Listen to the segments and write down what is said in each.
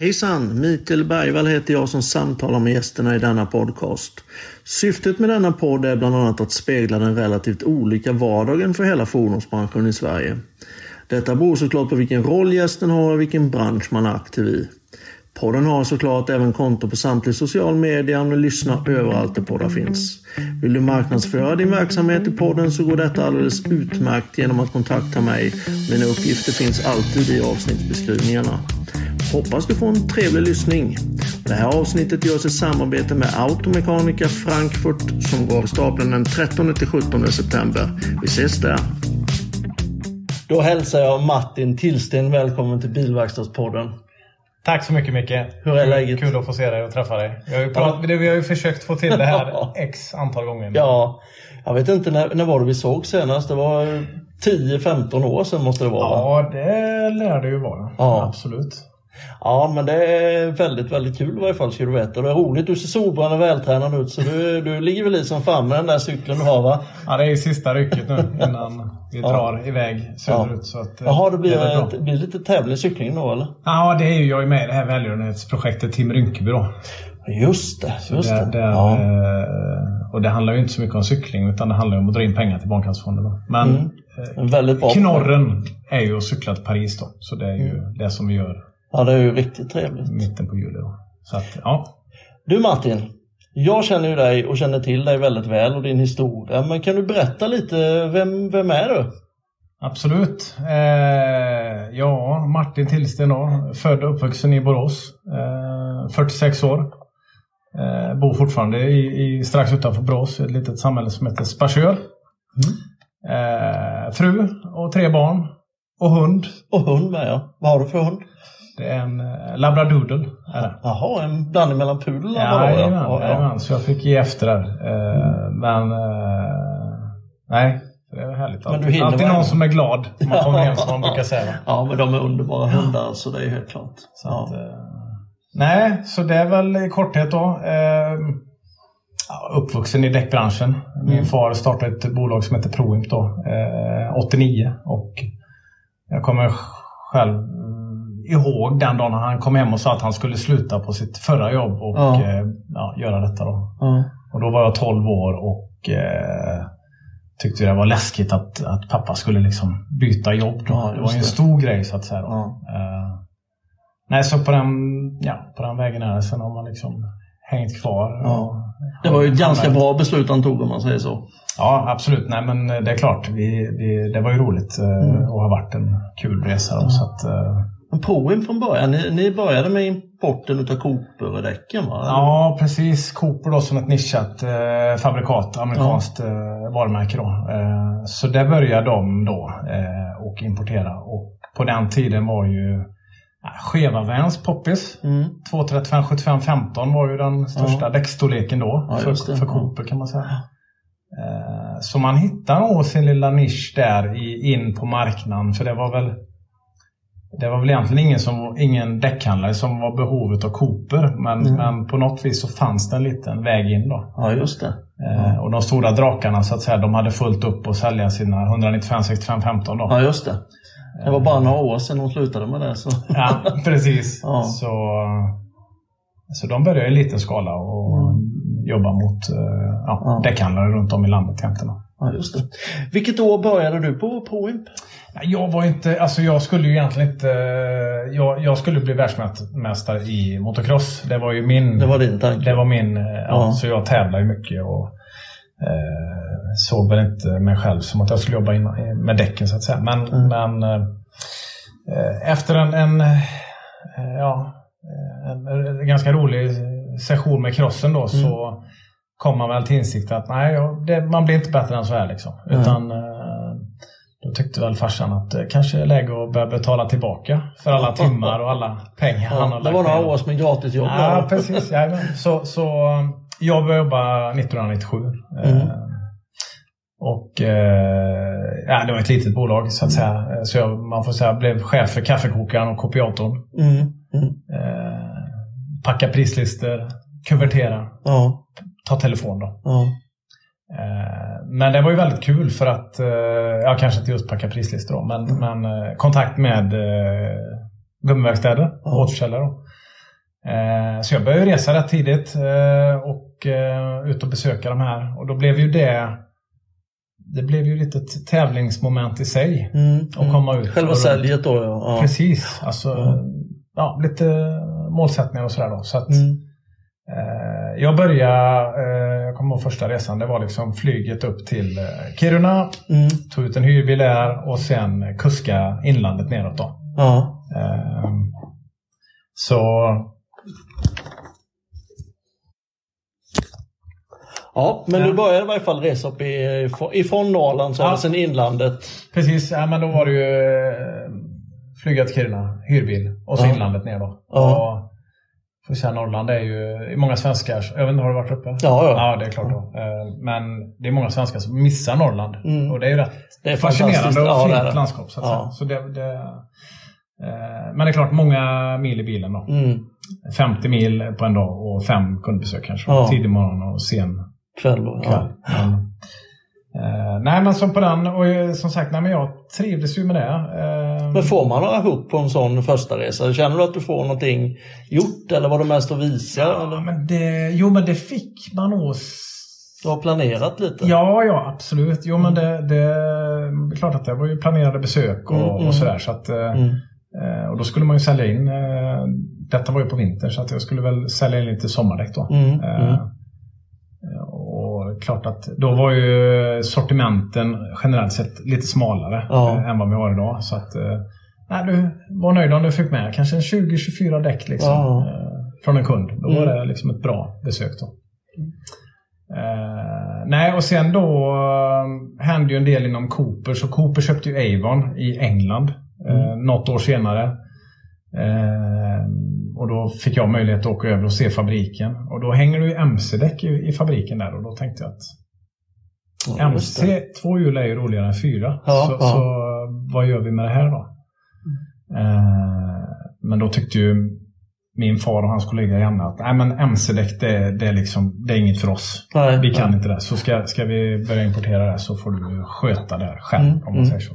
Hejsan! Mikael Bergvall heter jag som samtalar med gästerna i denna podcast. Syftet med denna podd är bland annat att spegla den relativt olika vardagen för hela fordonsbranschen i Sverige. Detta beror såklart på vilken roll gästen har och vilken bransch man är aktiv i. Podden har såklart även konto på samtliga social media och lyssnar överallt där poddar finns. Vill du marknadsföra din verksamhet i podden så går detta alldeles utmärkt genom att kontakta mig. Mina uppgifter finns alltid i avsnittsbeskrivningarna. Hoppas du får en trevlig lyssning. Det här avsnittet görs i samarbete med Automekanika Frankfurt som går av stapeln den 13 17 september. Vi ses där! Då hälsar jag Martin Tillsten välkommen till Bilverkstadspodden. Tack så mycket Micke. Hur är läget? Kul att få se dig och träffa dig. Vi har ju, pratat, ja. vi har ju försökt få till det här x antal gånger. Ja, jag vet inte när, när var det vi såg senast? Det var 10-15 år sedan måste det vara. Ja, det lär det ju vara. Ja. Absolut. Ja, men det är väldigt, väldigt kul i varje fall ska du veta. Det är roligt. Du ser solbränd och vältränad ut så du, du ligger väl i som fan med den där cykeln du har va? Ja, det är sista rycket nu innan vi drar ja. iväg söderut. Ja. Så att, eh, Jaha, det blir, det, ett, blir lite tävlingscykling då eller? Ja, det är ju jag är med i det här välgörenhetsprojektet Team Rynkeby då. Just det, just det. det ja. Eh, och det handlar ju inte så mycket om cykling utan det handlar om att dra in pengar till Barncancerfonden. Men mm. Bra knorren är ju att cykla till Paris då. Så det är ju mm. det som vi gör Ja, det är ju riktigt trevligt. Mitten på juli. Så att, ja. Du Martin, jag känner ju dig och känner till dig väldigt väl och din historia. Men kan du berätta lite, vem, vem är du? Absolut. Eh, ja, Martin Tillsten då. Född och uppvuxen i Borås. Eh, 46 år. Eh, bor fortfarande i, i, strax utanför Borås, ett litet samhälle som heter Sparsör. Mm. Eh, fru och tre barn. Och hund. Och hund med ja. Vad har du för hund? Det är en eh, labradoodle. Jaha, en blandning mellan pudel och ja, jajamän, ja, ja. så jag fick ge efter där. Mm. Men eh, nej, det är härligt. Men du alltid någon som är glad när man kommer hem som man brukar säga. Ja, men de är underbara hundar så det är helt klart. Så att, nej, så det är väl i korthet då. Uppvuxen i däckbranschen. Min mm. far startade ett bolag som heter Proimp då, eh, 89 och jag kommer själv ihåg den dagen han kom hem och sa att han skulle sluta på sitt förra jobb och ja. Eh, ja, göra detta. Då. Ja. Och då var jag 12 år och eh, tyckte det var läskigt att, att pappa skulle liksom byta jobb. Då. Det var ju en stor grej så att säga. Eh, nej, så på den, ja, på den vägen är det. Sen har man liksom hängt kvar. Och, det var ju ett ganska bra beslut han tog om man säger så. Ja, absolut. Nej, men det är klart. Vi, vi, det var ju roligt eh, mm. och har varit en kul resa. Då, så att, eh, Proim från början, ni, ni började med importen utav Cooper-däcken va? Ja precis, Cooper då som ett nischat eh, fabrikat, amerikanskt ja. eh, varumärke då. Eh, så där började de då eh, och importera och på den tiden var ju Cheva Vans poppis. Mm. 235 75 15 var ju den största ja. däckstorleken då ja, för, för Cooper kan man säga. Eh, så man hittade nog sin lilla nisch där i, in på marknaden för det var väl det var väl egentligen ingen, som, ingen däckhandlare som var behovet av Cooper. Men, mm. men på något vis så fanns det en liten väg in då. Ja, just det. Eh, och de stora drakarna så att säga, de hade fullt upp att sälja sina 195 65 15 då. Ja, just det. Det var bara några år sedan de slutade med det. Så. Ja, precis. Ja. Så, så de började i liten skala och mm. jobba mot eh, ja, ja. däckhandlare runt om i landet egentligen. Ja, just det. Vilket år började du på Proimp? Jag var inte, alltså jag skulle ju egentligen inte, jag, jag skulle bli världsmästare i motocross. Det var ju min... Det var din tanke? Det var min, ja, ja. så jag tävlar ju mycket och eh, såg väl inte mig själv som att jag skulle jobba in, med däcken så att säga. Men, mm. men eh, efter en, en, eh, ja, en, en, ganska rolig session med crossen då mm. så kom man väl till insikt att nej, det, man blir inte bättre än så här liksom. Mm. Utan då tyckte väl farsan att det kanske är läge att börja betala tillbaka för alla timmar och alla pengar ja, han har lagt Det var några år som en gratisjobb. Ja, precis. Ja, så, så jag började jobba 1997. Mm. Eh, och eh, ja, det var ett litet bolag så att säga. Så jag, man får säga, blev chef för kaffekokaren och kopiatorn. Mm. Mm. Eh, packa prislistor, kuvertera, ja. ta telefon då. Ja. Eh, men det var ju väldigt kul för att, eh, ja kanske inte just packa prislistor då, men, mm. men eh, kontakt med gummiverkstäder, mm. återförsäljare. Så jag började resa rätt tidigt och ut och besöka de här. Och då blev ju det det blev ju lite ett tävlingsmoment i sig. Mm, att komma ut. Själva och- säljet då ja. ja. Precis. Alltså, Ja. ja, lite målsättningar och sådär då. Så att, Mm. eh, jag började, eh, jag kommer ihåg första resan, det var liksom flyget upp till eh, Kiruna. Mm. Tog ut en hyrbil där och sen kuska inlandet neråt då. Ja. Eh, så ja, men Ja. du började i varje fall resa upp i, ifrån Norrland så Ja. ja. sen inlandet. precis, ja, men då var det ju eh, flyga till Kiruna, hyrbil och så Ja. inlandet ner då. Ja. Och, får säga, Norrland är ju många svenskar, jag vet inte, har du varit uppe? Ja, ja. Ja, det är klart då. Eh, Men det är många svenskar som missar Norrland. Mm. Och det är ju rätt Det är fascinerande och Ja, fint landskap. Så Ja. Så det, det, eh, men det är klart, många mil i bilen då. Mm. 50 mil på en dag och fem kundbesök kanske. Ja. Tidig morgon och sen Kväll kväll. Ja. Eh, nej men som på den och eh, som sagt, nej, men jag trivdes ju med det. Eh, Men får man några hook på en sån första resa? Känner du att du får någonting gjort eller var det mest att visa? ja, eller? men det, jo men det fick man nog Du har planerat lite? Ja, ja absolut. Jo men det, det, klart att det var ju planerade besök och, Mm, mm. och sådär. Så att, eh, Mm. Eh, Och då skulle man ju sälja in, detta var ju på vintern så att jag skulle väl sälja in lite sommardäck då. Mm, Eh, mm. Och klart att då var ju sortimenten generellt sett lite smalare Ja. eh, än vad vi har idag. Så att, eh, nej, du var nöjd om du fick med kanske en 20-24 däck liksom, Ja. eh, från en kund. Då var Mm. det liksom ett bra besök. då. Eh, nej, och sen då hände ju en del inom Cooper. Så Cooper köpte ju Avon i England eh, något år senare. Eh, och då fick jag möjlighet att åka över och se fabriken. Och då hänger det ju MC-däck i, i fabriken där och då tänkte jag att Ja. MC, två hjul är ju roligare än fyra. Ja, så, ja. så vad gör vi med det här då? Eh, men då tyckte ju min far och hans kollega Janne att Nej, men MC-däck det, det, är liksom, det är inget för oss. Nej, Vi kan nej. inte det. Så ska, ska vi börja importera det så får du sköta det själv Mm, om man mm. säger så.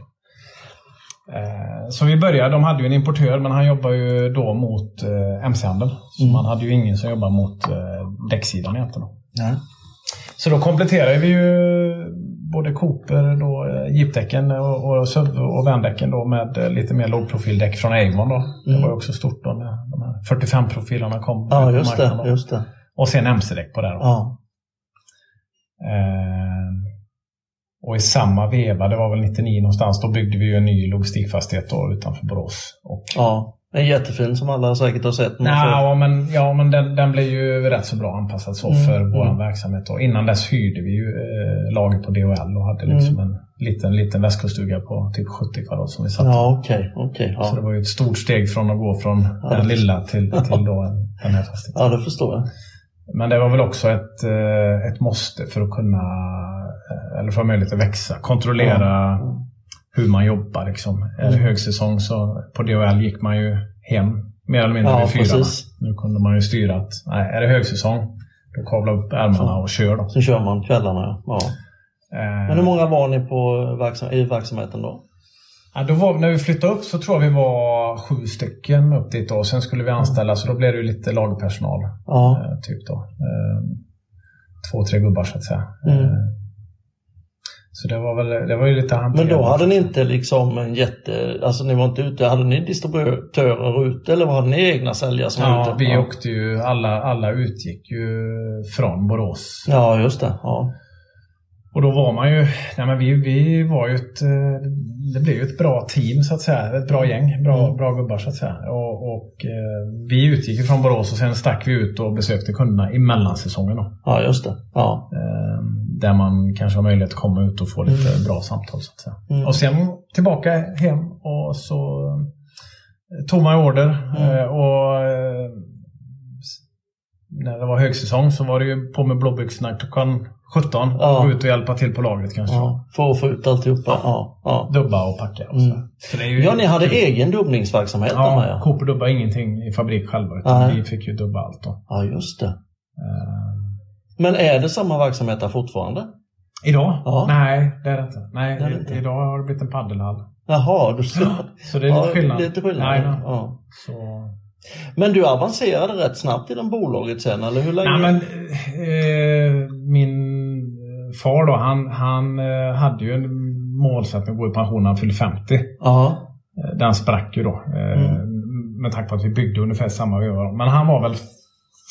Eh, Så vi började, de hade ju en importör men han jobbar ju då mot eh, MC-handel. Så Mm. man hade ju ingen som jobbar mot eh, däcksidan egentligen. Nej. Så då kompletterade vi ju både Cooper, då, jeepdäcken och, och SUV och vandäcken då med lite mer lågprofildäck från Avon. Då. Det Mm. var ju också stort då när de här 45-profilerna kom ut Ja, på just marknaden det. Just det. Och sen MC-däck på det. Då. Ja. Eh, och i samma veva, det var väl 99 någonstans, då byggde vi ju en ny logistikfastighet då utanför Borås. Och, ja. En jättefin som alla säkert har sett. men så- Nja, men, ja, men den, den blev ju rätt så bra anpassad så Mm, för vår mm. verksamhet. Då. Innan dess hyrde vi ju eh, lager på DHL och hade liksom en liten, liten västkuststuga på typ 70 kvadrat som vi satt. Ja, okej. okej. Så det Ja. var ju ett stort steg från att gå från Ja, den lilla till, till då en, den här fastigheten. ja, det förstår jag. Men det var väl också ett, eh, ett måste för att kunna, eller för att ha möjlighet att växa. Kontrollera Ja. hur man jobbar. Liksom. Mm. högsäsong så på DHL gick man ju hem mer eller mindre Ja, vid fyra. Nu kunde man ju styra att nej, är det högsäsong då kavla upp ärmarna och kör. Då. Sen kör man kvällarna. Ja. Eh, Men hur många var ni på verksam- i verksamheten då? ja, då var, när vi flyttade upp så tror jag vi var sju stycken upp dit. Då. Sen skulle vi anställa så då blev det lite lagerpersonal. Ja. Eh, typ då. Eh, två, tre gubbar så att säga. Mm. Så det var väl det var ju lite Men hanterat. då hade ni inte liksom en jätte... Alltså ni var inte ute. Hade ni distributörer ute eller hade ni egna säljare som var Ja, ute? vi ja. åkte ju, alla, alla utgick ju från Borås. Ja, just det. Ja. Och då var man ju, nej men vi, vi var ju ett, eh, det blev ju ett bra team så att säga. Ett bra gäng, bra, Mm. bra gubbar så att säga. Och, och eh, vi utgick från Borås och sen stack vi ut och besökte kunderna i mellansäsongen då. ja, just det. Ja. Eh, Där man kanske har möjlighet att komma ut och få lite Mm. bra samtal så att säga. Mm. Och sen tillbaka hem och så tog man order. Mm. Och när det var högsäsong så var det ju på med blåbyxorna klockan 17 Ja. och gå ut och hjälpa till på lagret kanske. ja. För att få ut alltihopa. Ja. Ja. Dubba och packa och. Mm. så ja, ni hade egen dubbningsverksamhet där med. Ja, Ja. Cooper dubbade ingenting i fabrik själva utan Nej. vi fick ju dubba allt då. ja, just det. Eh, Men är det samma verksamhet där fortfarande? Idag? Ja. Nej, det är det inte. Nej, Det det inte. idag har det blivit en paddelhall. Jaha, du ser. Så det är lite ja, skillnad. Lite skillnad. Nej, nej. Ja. Så, Men du avancerade rätt snabbt inom bolaget sen, eller hur länge? Nej, men, eh, min far då, han, han eh, hade ju en målsättning att gå i pension när han fyllde 50. Ja. Eh, Den sprack ju då. eh, Mm. Med tanke på att vi byggde ungefär samma veva. Men han var väl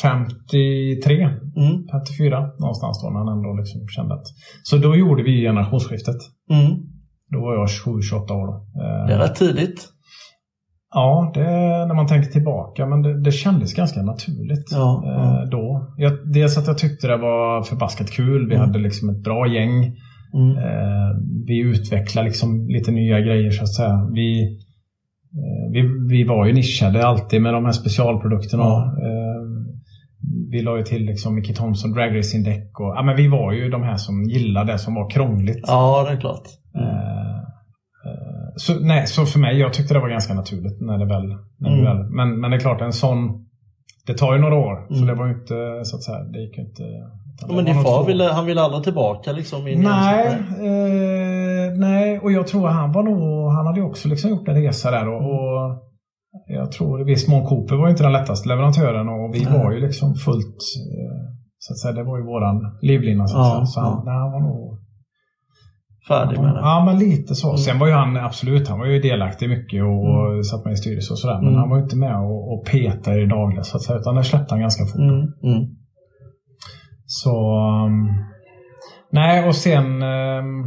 53, Mm. 54 någonstans då när han ändå liksom kände att... Så då gjorde vi generationsskiftet. Mm. Då var jag 27-28 år. Då. Eh, Det är rätt tidigt. Ja, det, när man tänker tillbaka. Men det, det kändes ganska naturligt Ja, eh, ja. då. Jag, dels att jag tyckte det var förbaskat kul. Vi Mm. hade liksom ett bra gäng. Mm. Eh, vi utvecklade liksom lite nya grejer så att säga. Vi, eh, vi, vi var ju nischade alltid med de här specialprodukterna. Eh, vi la ju till liksom Mickey Thompson Drag Racing-däck. Och, ja, men vi var ju de här som gillade det som var krångligt. Ja, det är klart. Eh, så, nej, så för mig, jag tyckte det var ganska naturligt när det väl... När det Mm. väl men, men det är klart, en sån... Det tar ju några år. Så Mm. det var ju inte, så att säga, det gick inte... Ja, det men din far ville, han ville aldrig tillbaka liksom? Nej, eh, nej, och jag tror han var nog, han hade ju också liksom gjort en resa där och, och jag tror i viss mån Cooper var ju inte den lättaste leverantören och vi Nej. var ju liksom fullt, eh, så att säga, det var ju våran livlina så att Ja, säga. Så han, ja. nej, han var nog Färdig med det? Ja, men lite så. Mm. Sen var ju han absolut, han var ju delaktig mycket och Mm. satt med i styrelse och sådär. Men Mm. han var ju inte med och, och petade i det dagliga så att säga. Utan det släppte han ganska fort. Mm. Så... um, nej, och sen... Um,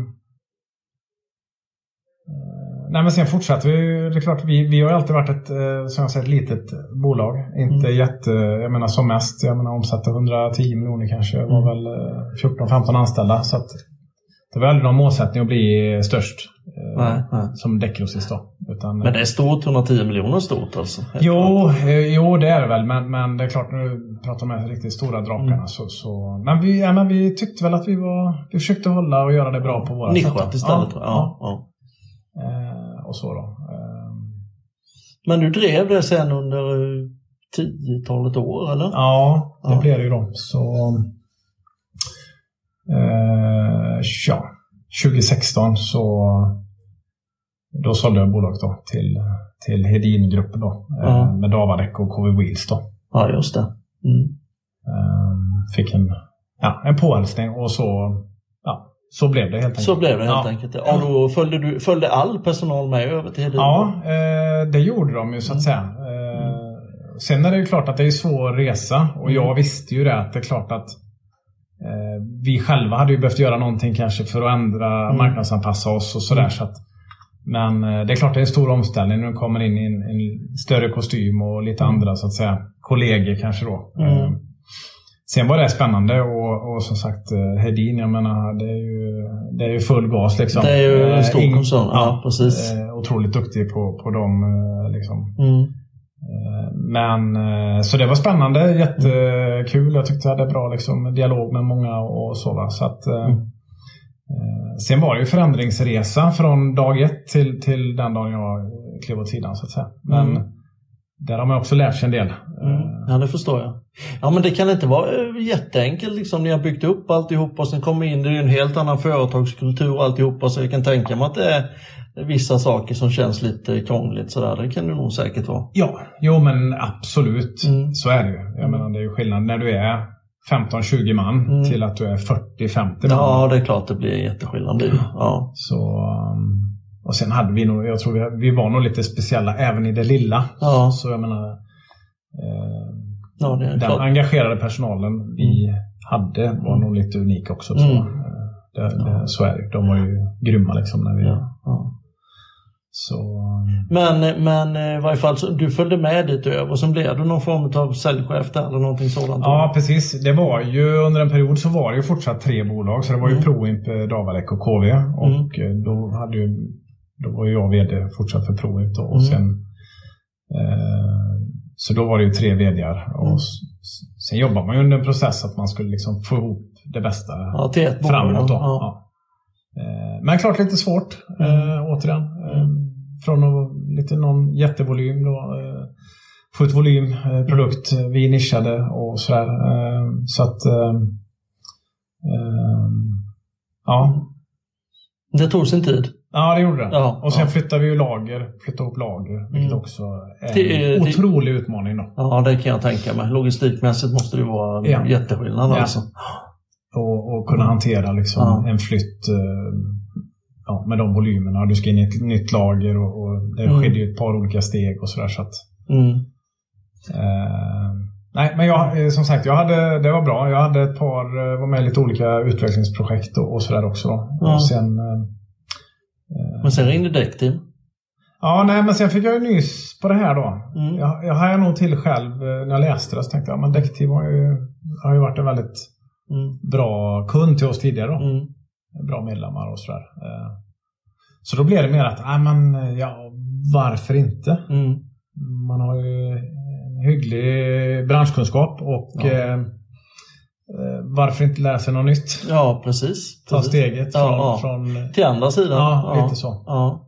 eh, nej, men sen fortsatte vi. Det är klart, vi, vi har alltid varit ett, eh, som jag säger, ett litet bolag. Inte Mm. jätte... Jag menar som mest, jag menar omsatte 110 miljoner kanske. Det var väl eh, 14-15 anställda. Så att det var aldrig någon målsättning att bli störst. eh, Nej, nej. Som däckgrossist då. Utan, Men det är stort, 110 miljoner stort alltså? Jo, klart. eh, jo, det är det väl. Men, men det är klart, nu pratar man om de här riktigt stora drakarna. Mm. Så, så, men, vi, ja, men vi tyckte väl att vi var... Vi försökte hålla och göra det bra på våra sätt. Nischat istället? Ja. Ja. ja. Eh, och så då. Eh, Men du drev det sen under eh, tiotalet år, eller? ja, det Ja. blev det ju då. Så... Eh, ja, 2016 så... Då sålde jag bolaget då till, till Hedin-gruppen då. eh, Ja. Med Davadäck och KV Wheels då. Ja, just det. Mm. Ehm, fick en, ja, en påhälsning och så, ja, så blev det helt enkelt. Så blev det helt ja. enkelt. Och då följde, du, följde all personal med över till Hedin? Ja, eh, det gjorde de ju så att säga. Eh, sen är det ju klart att det är en svår resa och jag visste ju det att det är klart att eh, vi själva hade ju behövt göra någonting kanske för att ändra, Mm. marknadsanpassa oss och sådär. Så att, men eh, det är klart det är en stor omställning när du kommer in i en, en större kostym och lite Mm. andra så att säga kollegor kanske då. Mm. Eh, Sen var det spännande och, och som sagt eh, Hedin, jag menar det är ju, det är ju full gas liksom. Det är ju en Eh, stor koncern, ja, precis. eh, Otroligt duktig på, på dem eh, liksom. Mm. Men eh, så det var spännande, jättekul. Jag tyckte jag hade bra liksom, dialog med många och så. Va? så att, eh, Mm. eh, sen var det ju förändringsresa från dag ett till, till den dagen jag klev åt sidan så att säga. Men Mm. Där har man också lärt sig en del. Mm. Ja, det förstår jag. Ja, men det kan inte vara eh, jätteenkelt liksom. Ni har byggt upp alltihopa och sen kommer in, det är en helt annan företagskultur och alltihopa så jag kan tänka mig att det är vissa saker som känns lite krångligt sådär. Det kan det nog säkert vara. Ja, jo men absolut. Mm. Så är det ju. Jag Mm. menar det är ju skillnad när du är 15-20 man Mm. till att du är 40-50 man. Ja, det är klart det blir en jätteskillnad. Ja. Så, um, och sen hade vi nog, jag tror vi, vi var nog lite speciella även i det lilla. Ja. Så jag menar, eh, Ja, den klart. engagerade personalen vi hade var nog lite unik också tror jag. Mm. Eh, Det, det, så är det De var ju grymma liksom när vi... Ja, ja. Så, Men, men eh, i varje fall, så du följde med dit över och sen blev du någon form av säljchef där eller någonting sådant? Ja, precis. Det var ju under en period så var det ju fortsatt tre bolag. Så det var ju Mm. Proimp, eh, Davadek och KV. Och eh, då, hade ju, då var jag VD fortsatt för då. Och Mm. sen, eh, så då var det ju tre VDar. Och Mm. sen jobbar man ju under en process att man skulle liksom få ihop det bästa Ja, till ett framåt. Då. Ja. Eh, Men klart lite svårt, eh, återigen. Eh, Från att, lite någon jättevolym då, eh, få ut volym, eh, produkt, vi nischade och sådär. Så att Ja, Det tog sin tid. Ja, det gjorde det. Ja, och sen ja. flyttade vi ju lager, flyttade ihop lager, vilket Mm. också är Det en det- otrolig utmaning. Då. Ja, det kan jag tänka mig. Logistikmässigt måste det vara Ja. jätteskillnad Ja. alltså. Och, och kunna hantera liksom Ja. en flytt eh, ja, med de volymerna. Du ska in i ett nytt lager och, och det Mm. skedde ju ett par olika steg och sådär. Så att, Mm. eh, nej, men jag, eh, som sagt, jag hade, det var bra. Jag hade ett par, var med i lite olika utvecklingsprojekt och, och sådär också. Och sen, Men sen ringde däckteam. ja, nej, men sen fick jag ju nys på det här då. Mm. Jag, jag hajade nog till själv eh, när jag läste det. Så tänkte jag, men Däckteam har ju, har ju varit en väldigt Mm. bra kund till oss tidigare. Då. Mm. bra medlemmar och sådär. Eh, Så då blev det mer att, nej men ja, varför inte? Mm. Man har ju hygglig branschkunskap och Ja. Eh, varför inte lära sig något nytt? Ja, precis. Ta precis. steget Ja, från, ja. från... Till andra sidan. Ja, lite så. Ja.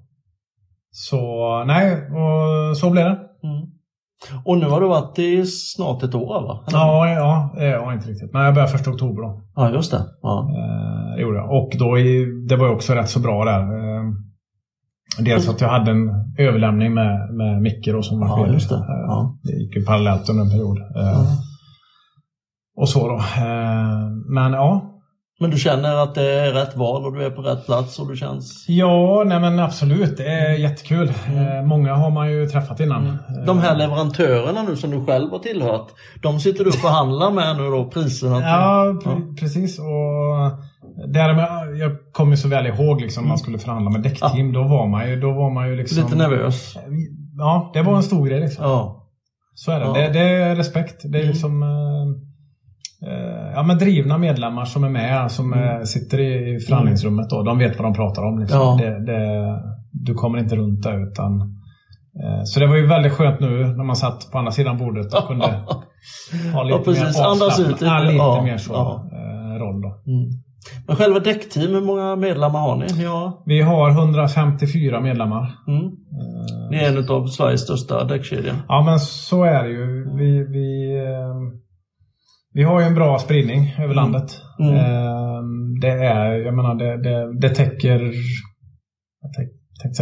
Så nej, och så blev det. Mm. Och nu har du varit i snart ett år va? Eller? Ja, ja, ja, inte riktigt. Nej, jag började första oktober då. ja, just det. Ja. Eh, gjorde jag. Och då det var ju också rätt så bra där. Eh, dels att jag hade en överlämning med, med Micke då, som var Ja, det. Eh, Ja. det gick ju parallellt under en period. Eh, Och så då. Eh, men ja. Men du känner att det är rätt val och du är på rätt plats och du känns... Ja, nej men absolut. Det är jättekul. Eh, många har man ju träffat innan. Mm. De Eh, här leverantörerna nu som du själv har tillhört, de sitter du och förhandlar med nu då, priserna? till- Ja, pre- precis. Och därmed, jag kommer så väl ihåg liksom, man skulle förhandla med däckteam. Då var man ju, då var man ju liksom... Lite nervös? Ja, det var en stor grej. Liksom. Ja. Så är det. Ja. det. Det är respekt. Det är Mm. liksom eh, eh, ja, men drivna medlemmar som är med, som Mm. eh, sitter i förhandlingsrummet. Då. De vet vad de pratar om. Liksom. Ja. Det, det, du kommer inte runt det. Utan, eh, så det var ju väldigt skönt nu när man satt på andra sidan bordet och kunde ha lite Ja, precis. mer Andas ut lite. Ja, lite mer så Ja. eh, roll. Då. Mm. Men själva däckteam, hur många medlemmar har ni? Ja. Vi har 154 medlemmar. Mm. Eh, Ni är en av Sveriges största däckkedjor. Ja, men så är det ju. Vi, vi, eh, vi har ju en bra spridning över landet. Mm. Eh, Det är, jag menar, det, det, det täcker jag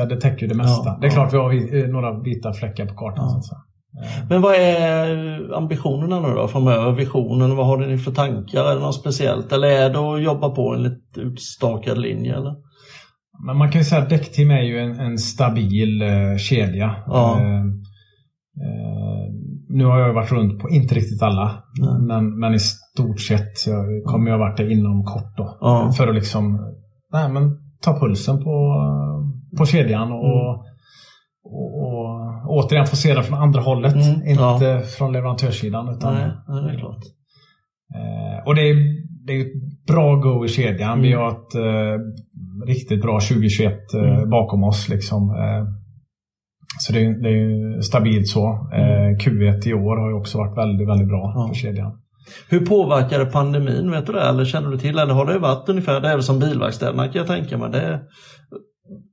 det täcker ju det mesta. Ja, det är ja. klart vi har eh, några vita fläckar på kartan. Ja. Så att säga. Eh, Men vad är ambitionerna nu då framöver? Visionen? Vad har ni för tankar? Är det något speciellt? Eller är det att jobba på en lite utstakad linje? Eller? Men man kan ju säga att däckteam är ju en, en stabil eh, kedja. Ja. Eh, eh, nu har jag varit runt på, inte riktigt alla, Nej. men, men i stort sett jag kommer jag varit det inom kort då. Ja. För att liksom nej, men ta pulsen på, på kedjan och, Mm. och, och återigen få se det från andra hållet. Mm, Inte från leverantörssidan. Utan, Nej, nej, det är klart. Eh, och det är, det är ett bra go i kedjan. Vi Mm. har ett eh, riktigt bra 2021 eh, Mm. bakom oss. Liksom. Eh, så det är, det är stabilt så. Eh, Q1 i år har ju också varit väldigt, väldigt bra Mm. Ja. för kedjan. Hur påverkade pandemin? Vet du det? Eller känner du till? Eller har det varit ungefär, det är väl som bilverkstäderna kan jag tänka mig. Det är,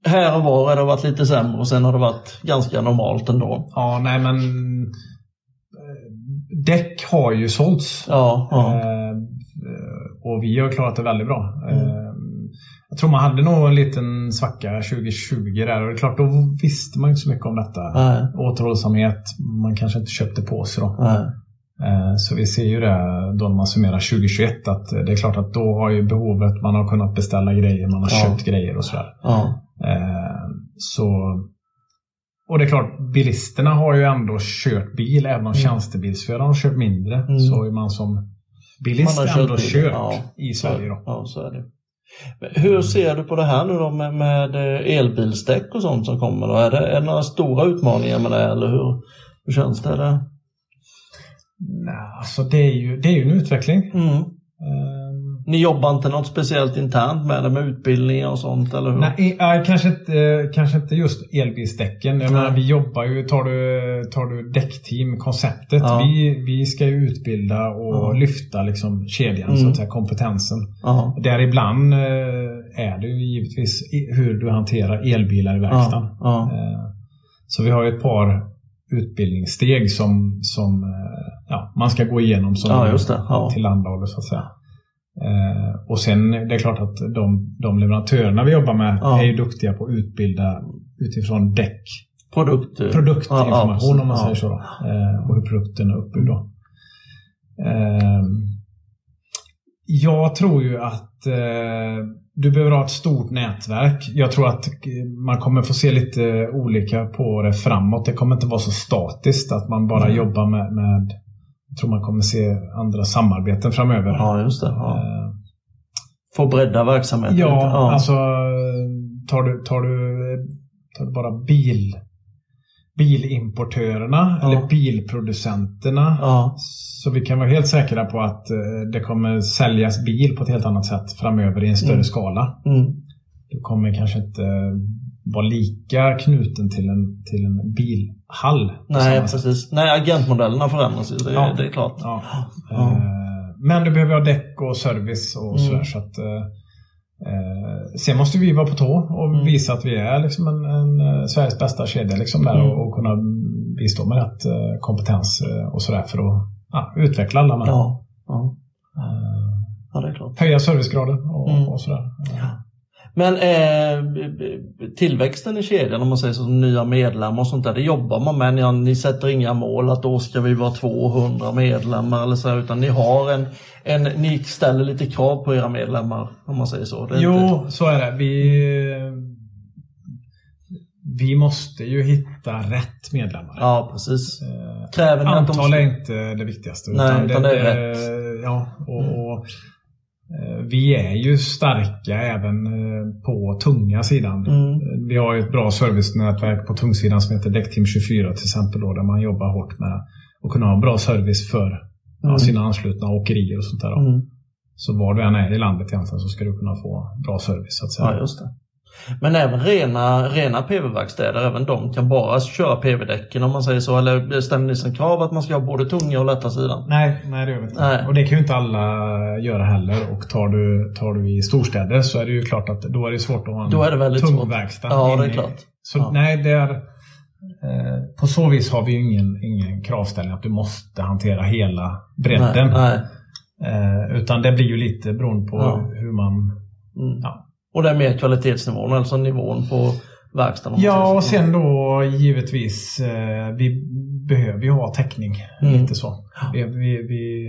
här och var har det varit lite sämre och sen har det varit ganska normalt ändå. Ja, nej men eh, däck har ju sålts. Ja, ja. Eh, och vi har klarat det väldigt bra. Mm. Jag tror man hade nog en liten svacka 2020 där. Och det är klart, då visste man inte så mycket om detta. Nej, Återhållsamhet, man kanske inte köpte på sig då. nej. Eh, Så vi ser ju det då när man summerar 2021 att det är klart att då har ju behovet, man har kunnat beställa grejer, man har Ja. köpt grejer och sådär. Ja. Eh, Så, och det är klart, bilisterna har ju ändå kört bil, även om tjänstebilsförarna har kört mindre. Mm. Så har man som bilist Man har ändå kört kört ja. i Sverige. Då. Ja, så är det. Hur ser du på det här nu då med, med eh, elbilsdäck och sånt som kommer? Då? Är, det, är det några stora utmaningar med det eller hur, hur känns det? Där? Nej, alltså det är ju, det är ju en utveckling. Mm. Eh, Ni jobbar inte något speciellt internt med det med utbildningar och sånt eller hur? Nej, eh, kanske, inte, eh, kanske inte just elbilsdäcken. Jag menar, vi jobbar ju, tar du, tar du däckteam, konceptet. Ja. Vi, vi ska ju utbilda och Ja. lyfta liksom kedjan, Mm. så att säga, kompetensen. Ja. Däribland eh, är det ju givetvis hur du hanterar elbilar i verkstaden. Ja. Så vi har ju ett par utbildningssteg som, som man ska gå igenom som Ja, just det. Ja. tillhandahåller så att säga. Eh, och sen det är klart att de, de leverantörerna vi jobbar med Ja. är ju duktiga på att utbilda utifrån däck. Produkt, Produktinformation ja, om man säger så. Eh, och hur produkten är uppbyggd. Eh, jag tror ju att eh, du behöver ha ett stort nätverk. Jag tror att eh, man kommer få se lite olika på det framåt. Det kommer inte vara så statiskt att man bara Mm. jobbar med, med tror man kommer se andra samarbeten framöver. Ja, just det. Ja. Eh, Få bredda verksamheten Ja, lite. alltså tar du, tar du, tar du bara bil, bilimportörerna Ja. eller bilproducenterna. Ja. Så vi kan vara helt säkra på att eh, det kommer säljas bil på ett helt annat sätt framöver i en större Mm. skala. Mm. Du kommer kanske inte vara lika knuten till en, till en bilhall. Nej, precis. Nej, agentmodellerna förändras ju. Det, Ja. det är klart. Ja. Ja. Eh, Men du behöver ha däck och service och Mm. sådär. Så att, eh, eh, sen måste vi vara på tå och Mm. visa att vi är liksom en, en eh, Sveriges bästa kedja liksom där Mm. och, och kunna bistå med rätt kompetens och sådär för att ja, utveckla alla med. Ja. Ja. Ja, det är klart. höja servicegraden och, Mm. och sådär. Men eh, tillväxten i kedjan, om man säger så, som nya medlemmar och sånt där, det jobbar man med. Ni, ni sätter inga mål att då ska vi vara 200 medlemmar eller så, utan ni har en, en, ni ställer lite krav på era medlemmar, om man säger så. Det Jo, inte- så är det. Vi, vi måste ju hitta rätt medlemmar. Ja, precis. Eh, Kräver de... Antal är inte det viktigaste. Nej, utan det är rätt. Ja, och, Mm. och, vi är ju starka även eh, på tunga sidan. Mm. Vi har ju ett bra servicenätverk på tungsidan som heter Däckteam 24 till exempel. Då, där man jobbar hårt med att kunna ha bra service för Mm. sina anslutna åkerier och sånt där. Mm. Så var du än är i landet egentligen så ska du kunna få bra service. Så att säga. Ja, just det. Men även rena, rena PV-verkstäder, även de kan bara köra PV-däcken om man säger så. Eller ställer ni som krav att man ska ha både tunga och lätta sidan? Nej, nej det gör vi inte. Nej. Och det kan ju inte alla göra heller. Och tar du, tar du i storstäder så är det ju klart att då är det svårt att ha en Då är det väldigt tung svårt. verkstad. Ja, det är klart. Så Ja. nej, det är, eh, på så vis har vi ju ingen, ingen kravställning att du måste hantera hela bredden. Nej, nej. Eh, utan det blir ju lite beroende på Ja. hur man... Mm. Ja. Och det är mer kvalitetsnivån, alltså nivån på verkstaden. man Ja, och sen då givetvis, eh, vi behöver ju ha täckning. Mm. Lite så. Vi, vi, vi,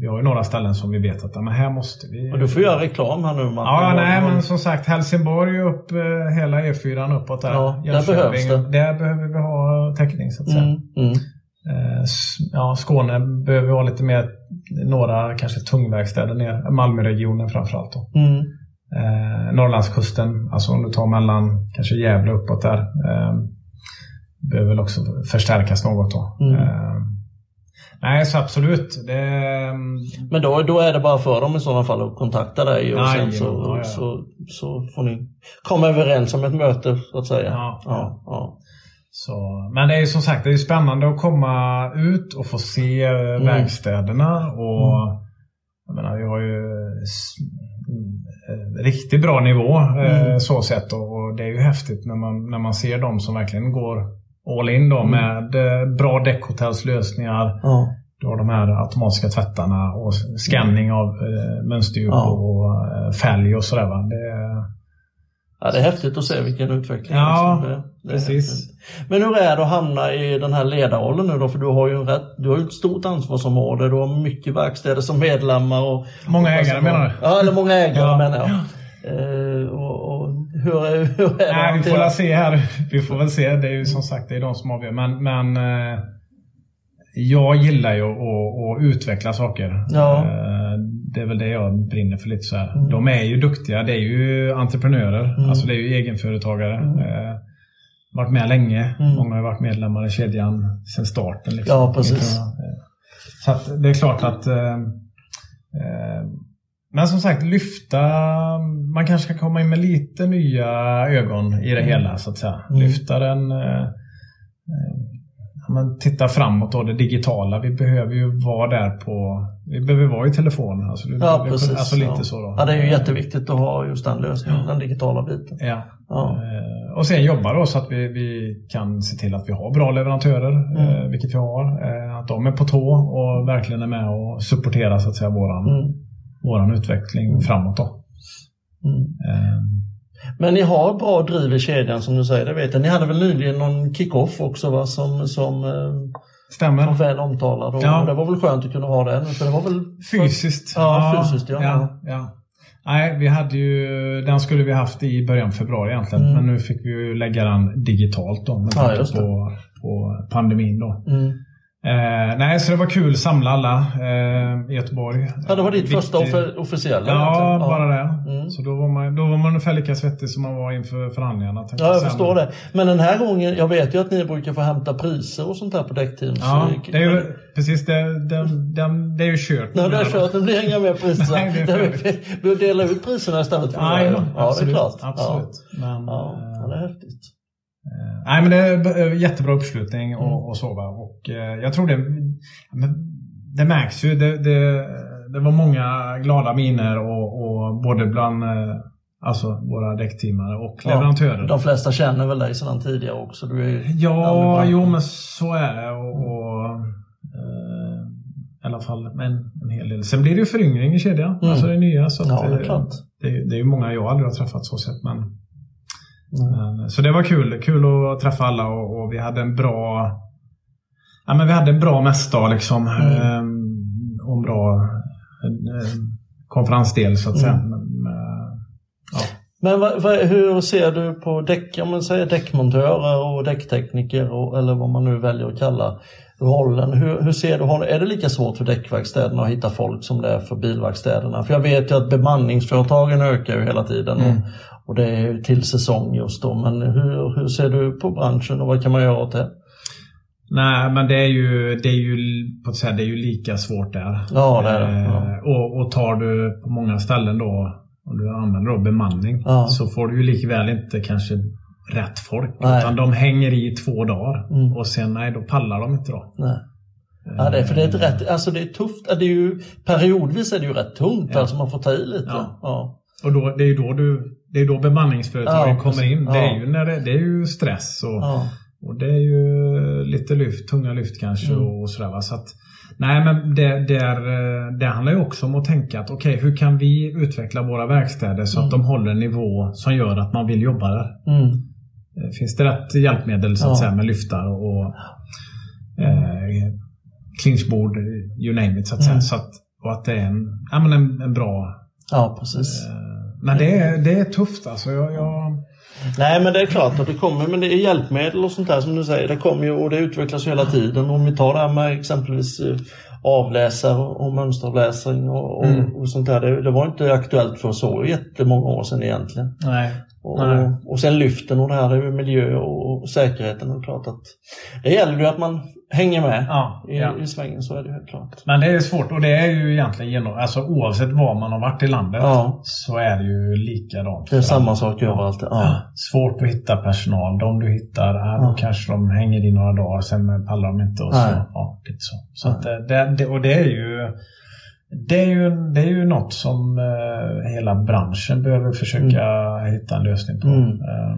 vi har ju några ställen som vi vet att men här måste vi... Och du får göra reklam här nu Martin. Ja, nej, men som sagt Helsingborg upp eh, hela E4 uppåt där. Ja, där behövs det. Där behöver vi ha täckning så att säga. Mm, mm. Eh, ja, Skåne behöver vi ha lite mer, några kanske tungverkstäder ner. Malmöregionen framförallt då. Mm. Eh, Norrlandskusten, alltså om du tar mellan kanske Gävle uppåt där. Eh, behöver väl också förstärkas något då. Mm. Eh, nej, så absolut. Det, Men då, då är det bara för dem i sådana fall att kontakta dig och Nej, sen så, ja, ja. Så, så får ni komma överens om ett möte så att säga. Ja, ja, ja. Så, men det är ju som sagt det är spännande att komma ut och få se eh, Mm. verkstäderna. Och, jag menar, vi har ju mm, riktigt bra nivå eh, Mm. så sett. Och, det är ju häftigt när man, när man ser de som verkligen går all in då Mm. med eh, bra däckhotellslösningar. ja. Du har de här automatiska tvättarna och scanning av eh, mönsterdjup Ja. och eh, fälg och sådär. Va? Det, Ja, det är häftigt att se vilken utveckling. Ja, liksom. det, det precis. Men hur är det att hamna i den här ledarrollen nu då? För du har ju, en rätt, du har ett stort ansvarsområde. Du har mycket verkstäder som medlemmar. Och, Många och ägare menar du? Ja, eller många ägare Ja. menar jag. Eh, och, och hur, är, hur är det Nej, vi får väl se här. Vi får väl se. Det är ju som sagt det är de som avgör. Men, men eh, jag gillar ju att, att, utveckla saker. Ja. Eh, det är väl det jag brinner för lite så här. Mm. De är ju duktiga. Det är ju entreprenörer. Mm. Alltså det är ju egenföretagare. Mm. Eh, varit med länge. Mm. Många har varit medlemmar i kedjan sedan starten. Liksom. Ja, precis. Eh, Så att det är klart att eh, eh, men som sagt, lyfta. Man kanske ska komma in med lite nya ögon i det Mm. hela så att säga. Mm. Lyfta den. Men titta framåt då, det digitala. Vi behöver ju vara där på... Vi behöver vara i telefon. Alltså, Ja, vi- precis. Alltså lite ja. så då. Ja, det är ju jätteviktigt att ha just den lösningen, Ja. den digitala biten. Ja. Ja. Eh, Och sen jobba då så att vi, vi kan se till att vi har bra leverantörer, Mm. eh, vilket vi har. Eh, Att de är på tå och verkligen är med och supporterar så att säga våran, Mm. våran utveckling framåt. Då. Mm. Men ni har bra driv i kedjan som du säger, det vet jag. Ni hade väl nyligen någon kick-off också va, som, som eh, stämmer. var väl omtalad. Och Ja. Det var väl skönt att kunna ha den. För det var väl Fysiskt. Ja, fysiskt, ja. ja, ja. Nej, vi hade ju, den skulle vi haft i början av februari egentligen. Mm. Men nu fick vi ju lägga den digitalt då med Ja, på, på pandemin. Då. Mm. Eh, nej, så det var kul att samla alla eh, i Göteborg. Ja, det var ditt Viktig- första officiella Ja, egentligen. bara det. Mm. Så då var, man, då var man ungefär lika svettig som man var inför förhandlingarna. Ja, jag säga. förstår det. Men den här gången, jag vet ju att ni brukar få hämta priser och sånt här på däckteam. Ja, det är ju precis det, det, det, det är ju kört. Nej, det är kört. Det blir inga mer priser. Nej, det är vi, delar ut priserna istället för Nej, det. Ja, absolut, det är klart. Absolut. Men, Ja, eh, ja, det är häftigt. Eh, Nej men det är eh, jättebra uppslutning Mm. och, och så va. Och eh, jag tror det, det märks ju. Det, det, det var många glada miner och, och både bland alltså våra däckteamare och Ja, leverantörer. De flesta känner väl dig sedan tidigare också? Du är Ja, jo men så är det. Och, och, eh, I alla fall en, en hel del. Sen blir det ju föryngring i kedjan. Mm. Alltså det nya. Så att, Ja, det är klart. Det, det är ju många jag aldrig har träffat så sett. Men, Mm. så det var kul. Kul att träffa alla och, och vi hade en bra Ja, men vi hade en bra mässdag liksom. Mm. ehm, och en bra eh, konferensdel så att säga. Mm. Men, eh, ja. Men vad, vad, hur ser du på däck, om man säger däckmontörer och däcktekniker och, eller vad man nu väljer att kalla rollen. Hur, hur ser du, är det lika svårt för däckverkstäderna att hitta folk som det är för bilverkstäderna? För jag vet ju att bemanningsföretagen ökar ju hela tiden Mm. Och, det är ju till säsong just då. Men hur, hur ser du på branschen och vad kan man göra åt det? Nej, men det är ju, det är ju, på ett sätt, det är ju lika svårt där. Ja, det är det. Eh, Ja. och, och tar du på många ställen då, om du använder då bemanning, Ja. så får du ju likväl inte kanske rätt folk. Nej. Utan de hänger i två dagar. Mm. Och sen, nej, då pallar de inte då. Nej. Ja, det är, för det är, rätt, alltså det är tufft. Det är ju, periodvis är det ju rätt tungt, Ja. alltså man får ta i lite. Ja. Ja. Och då, det är ju då du det är då bemanningsföretagen Ja, kommer in. Det Ja. är ju när det, det är ju stress och, Ja. och det är ju lite lyft, tunga lyft kanske Mm. och sådär. Va? Så att, nej men det, det, är, eh, det handlar ju också om att tänka att okej, hur kan vi utveckla våra verkstäder så att Mm. de håller en nivå som gör att man vill jobba där. Mm. Eh, Finns det rätt hjälpmedel så att säga med lyftar och eh, clinchbord, you name it så att säga. Mm. Så att, och att det är en, ja, men en, en bra ja, precis. Eh, Men det är, det är tufft alltså. Jag, jag, Nej men det är klart att det kommer, men det är hjälpmedel och sånt där som du säger. Det kommer ju och det utvecklas hela tiden. Om vi tar det här med exempelvis eh, avläsare och mönsteravläsning och, och, Mm. och sånt där. Det, det var inte aktuellt för så jättemånga år sedan egentligen. nej. Och, Nej. och, sen lyften och det här är ju miljö och, säkerheten. Och klart att det gäller ju att man hänger med Ja, i, ja. i svängen, så är det helt klart. Men det är svårt och det är ju egentligen genom, alltså oavsett var man har varit i landet Ja. så är det ju likadant. Det är samma sak överallt. Ja. Svårt att hitta personal. De du hittar, ja, kanske de hänger i några dagar, sen pallar de inte. Och så, ja, lite så. så det, det, och det är ju det är, ju, det är ju något som eh, hela branschen behöver försöka hitta en lösning på. Mm. Eh,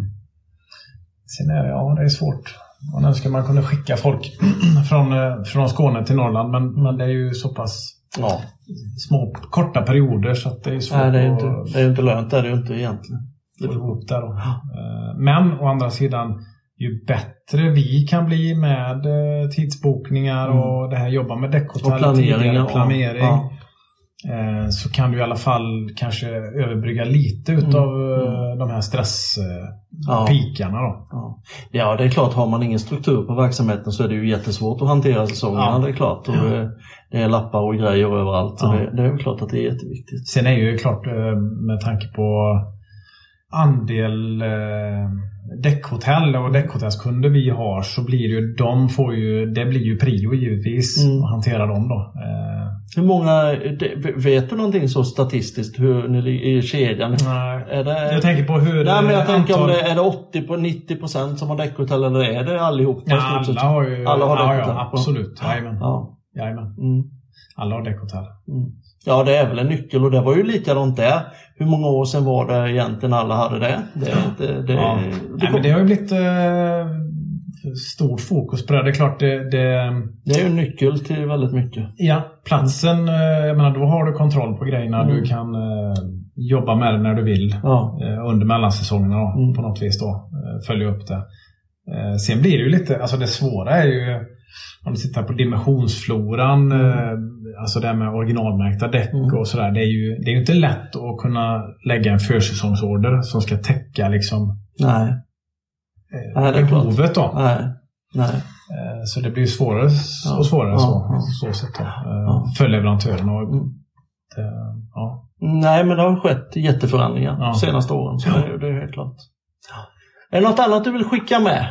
sen är det, ja, det är svårt. Man önskar man kunde skicka folk från, eh, från Skåne till Norrland, men, men det är ju så pass ja. små, korta perioder så att det är svårt Nej, det är ju att inte, det är inte lönt, det är det ju inte egentligen. få ihop det. Då. Eh, Men å andra sidan, ju bättre vi kan bli med eh, tidsbokningar Mm. och det här jobba med däckhotell Och planering, planering Ja. Eh, så kan du i alla fall kanske överbrygga lite utav Mm. eh, de här Ja. stresspikarna. då. Ja. ja, det är klart, har man ingen struktur på verksamheten så är det ju jättesvårt att hantera säsongerna. Ja. Det är klart. Och det, det är lappar och grejer överallt. Ja. Och det, det är ju klart att det är jätteviktigt. Sen är ju klart eh, med tanke på andel eh, däckhotell och däckhotellskunder vi har så blir det ju, de får ju, det blir ju prio givetvis Mm. att hantera dem då. Eh, Hur många, det- vet du någonting så statistiskt hur ni ligger i kedjan? nej. Är det, Jag tänker på hur Nej men jag eh, tänker om antal- det är det 80 på 90 procent som har däckhotell eller är det allihopa? Ja, alla har ju... Alla har ja, däckhotell. ja, absolut. Jajamän. Ja. Jajamän. Mm. Alla har däckhotell. Mm. Ja, det är väl en nyckel och det var ju likadant där. Hur många år sedan var det egentligen alla hade det? Det, det, det, Ja. det Nej, kom- men det har ju blivit... Eh, stort fokus på det. Det är klart det... Det, det är ju en nyckel till väldigt mycket. Ja, platsen. Eh, jag menar, då har du kontroll på grejerna. Mm. Du kan eh, jobba med det när du vill. Ja. Eh, under mellansäsongerna då, mm. på något vis. då. Följa upp det. Sen blir det ju lite... Alltså det svåra är ju om du tittar på dimensionsfloran, mm. Alltså det här med originalmärkta däck mm. och sådär. Det är, ju, det är inte lätt att kunna lägga en försäsongsorder som ska täcka liksom Nej. Eh, Nej, behovet då. Nej. Nej. Eh, så det blir svårare och svårare ja, så, ja. så sätt då, ja. för leverantören. Och, mm. ja. Nej, men det har skett jätteförändringar de senaste åren. Så det, det är helt klart. Är det något annat du vill skicka med?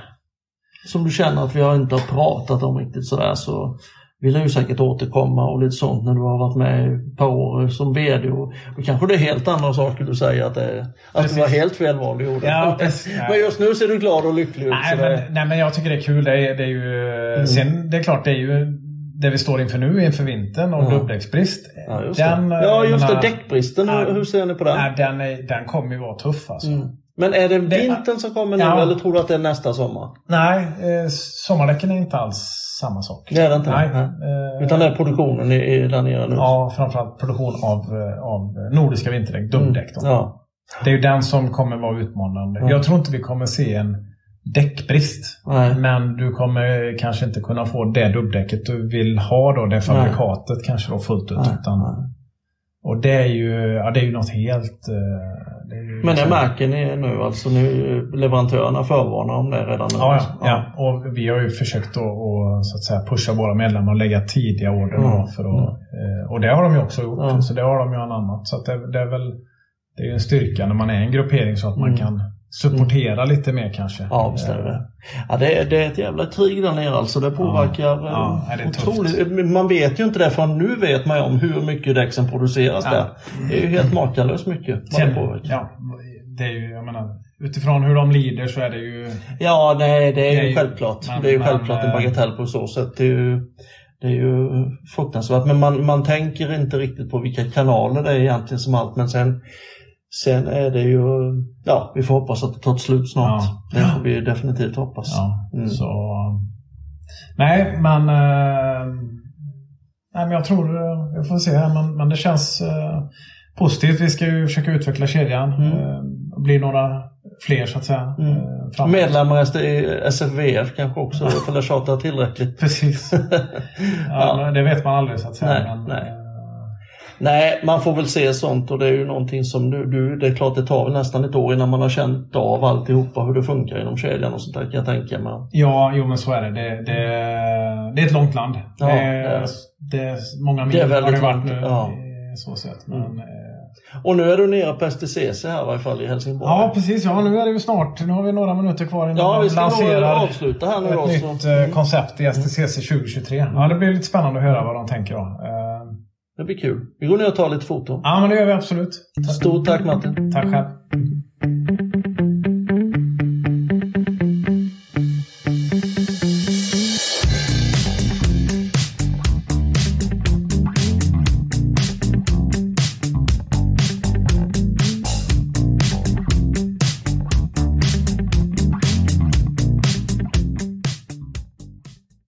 som du känner att vi har inte har pratat om riktigt sådär så vill ju säkert återkomma och lite sånt när du har varit med ett par år som VD. Och då kanske det är helt andra saker du säger att, det, att du var helt fel val du Ja, men just nu ser du glad och lycklig ut. Nej, men, nej, men jag tycker det är kul. Det är, det är ju, mm. Sen det är klart, det är ju det vi står inför nu inför vintern och mm. dubbdäcksbrist. Ja, just den, det. Ja, just det. Däckbristen, hur, hur ser ni på den? Nej, den, är, den kommer ju vara tuff alltså. Mm. Men är det vintern som kommer nu ja. eller tror du att det är nästa sommar? Nej, eh, sommardäcken är inte alls samma sak. Det är det inte? Nej. Eh, Utan det är produktionen i, där nere nu? Ja, framförallt produktion av, eh, av nordiska vinterdäck, dubbdäck. Mm. Ja. Det är ju den som kommer vara utmanande. Ja. Jag tror inte vi kommer se en däckbrist. Nej. Men du kommer kanske inte kunna få det dubbdäcket du vill ha då, det fabrikatet Nej. kanske då fullt ut. Utan, och det är ju, ja, det är ju något helt... Men det märker ni nu alltså? Nu leverantörerna förvarnar om det redan nu? Ja, ja, ja. och vi har ju försökt att, att, så att säga, pusha våra medlemmar och lägga tidiga order. Mm. För att, mm. Och det har de ju också gjort. Ja. Så det har de ju anammat. Så det, det, är väl det är en styrka när man är en gruppering så att man mm. kan supportera mm. lite mer kanske. Ja, visst är det. Ja, det, är, det är ett jävla krig där nere alltså. Det påverkar ja, ja, det otroligt. Man vet ju inte det för nu vet man ju om hur mycket däck som produceras ja. där. Det är ju helt makalöst mycket. Sen, det ja, det är ju, jag menar, utifrån hur de lider så är det ju... Ja, nej, det är, det är ju självklart. Men, det är ju självklart en bagatell på så sätt. Det är ju, det är ju fruktansvärt. Men man, man tänker inte riktigt på vilka kanaler det är egentligen som allt. Men sen Sen är det ju, ja, vi får hoppas att det tar ett slut snart. Ja. Det får vi definitivt hoppas. Ja, mm. så, nej, men, eh, nej, men jag tror, vi får se här, men, men det känns eh, positivt. Vi ska ju försöka utveckla kedjan. Mm. Eh, bli några fler så att säga. Mm. Eh, Medlemmar i SFVF kanske också, för det tjatar tillräckligt. Precis. ja, ja. Det vet man aldrig så att säga. Nej, men, nej. Nej, man får väl se sånt och det är ju någonting som du, du det är klart det tar väl nästan ett år innan man har känt av alltihopa hur det funkar inom kedjan och sånt där kan jag tänka mig. Ja, jo men så är det. Det, det, det är ett långt land. Ja, det, är, det är många mil har det varit nu. Ja. Så sätt. Men, mm. Och nu är du nere på STCC här i varje fall i Helsingborg. Ja precis, ja nu är det ju snart. Nu har vi några minuter kvar innan ja, vi ska lanserar avsluta här nu ett då, nytt. Mm. koncept i STCC 2023. Mm. Ja, det blir lite spännande att höra vad de tänker då. Det blir kul. Vi går ner och tar lite foton. Ja, men det gör vi absolut. Stort tack Martin. Tack själv.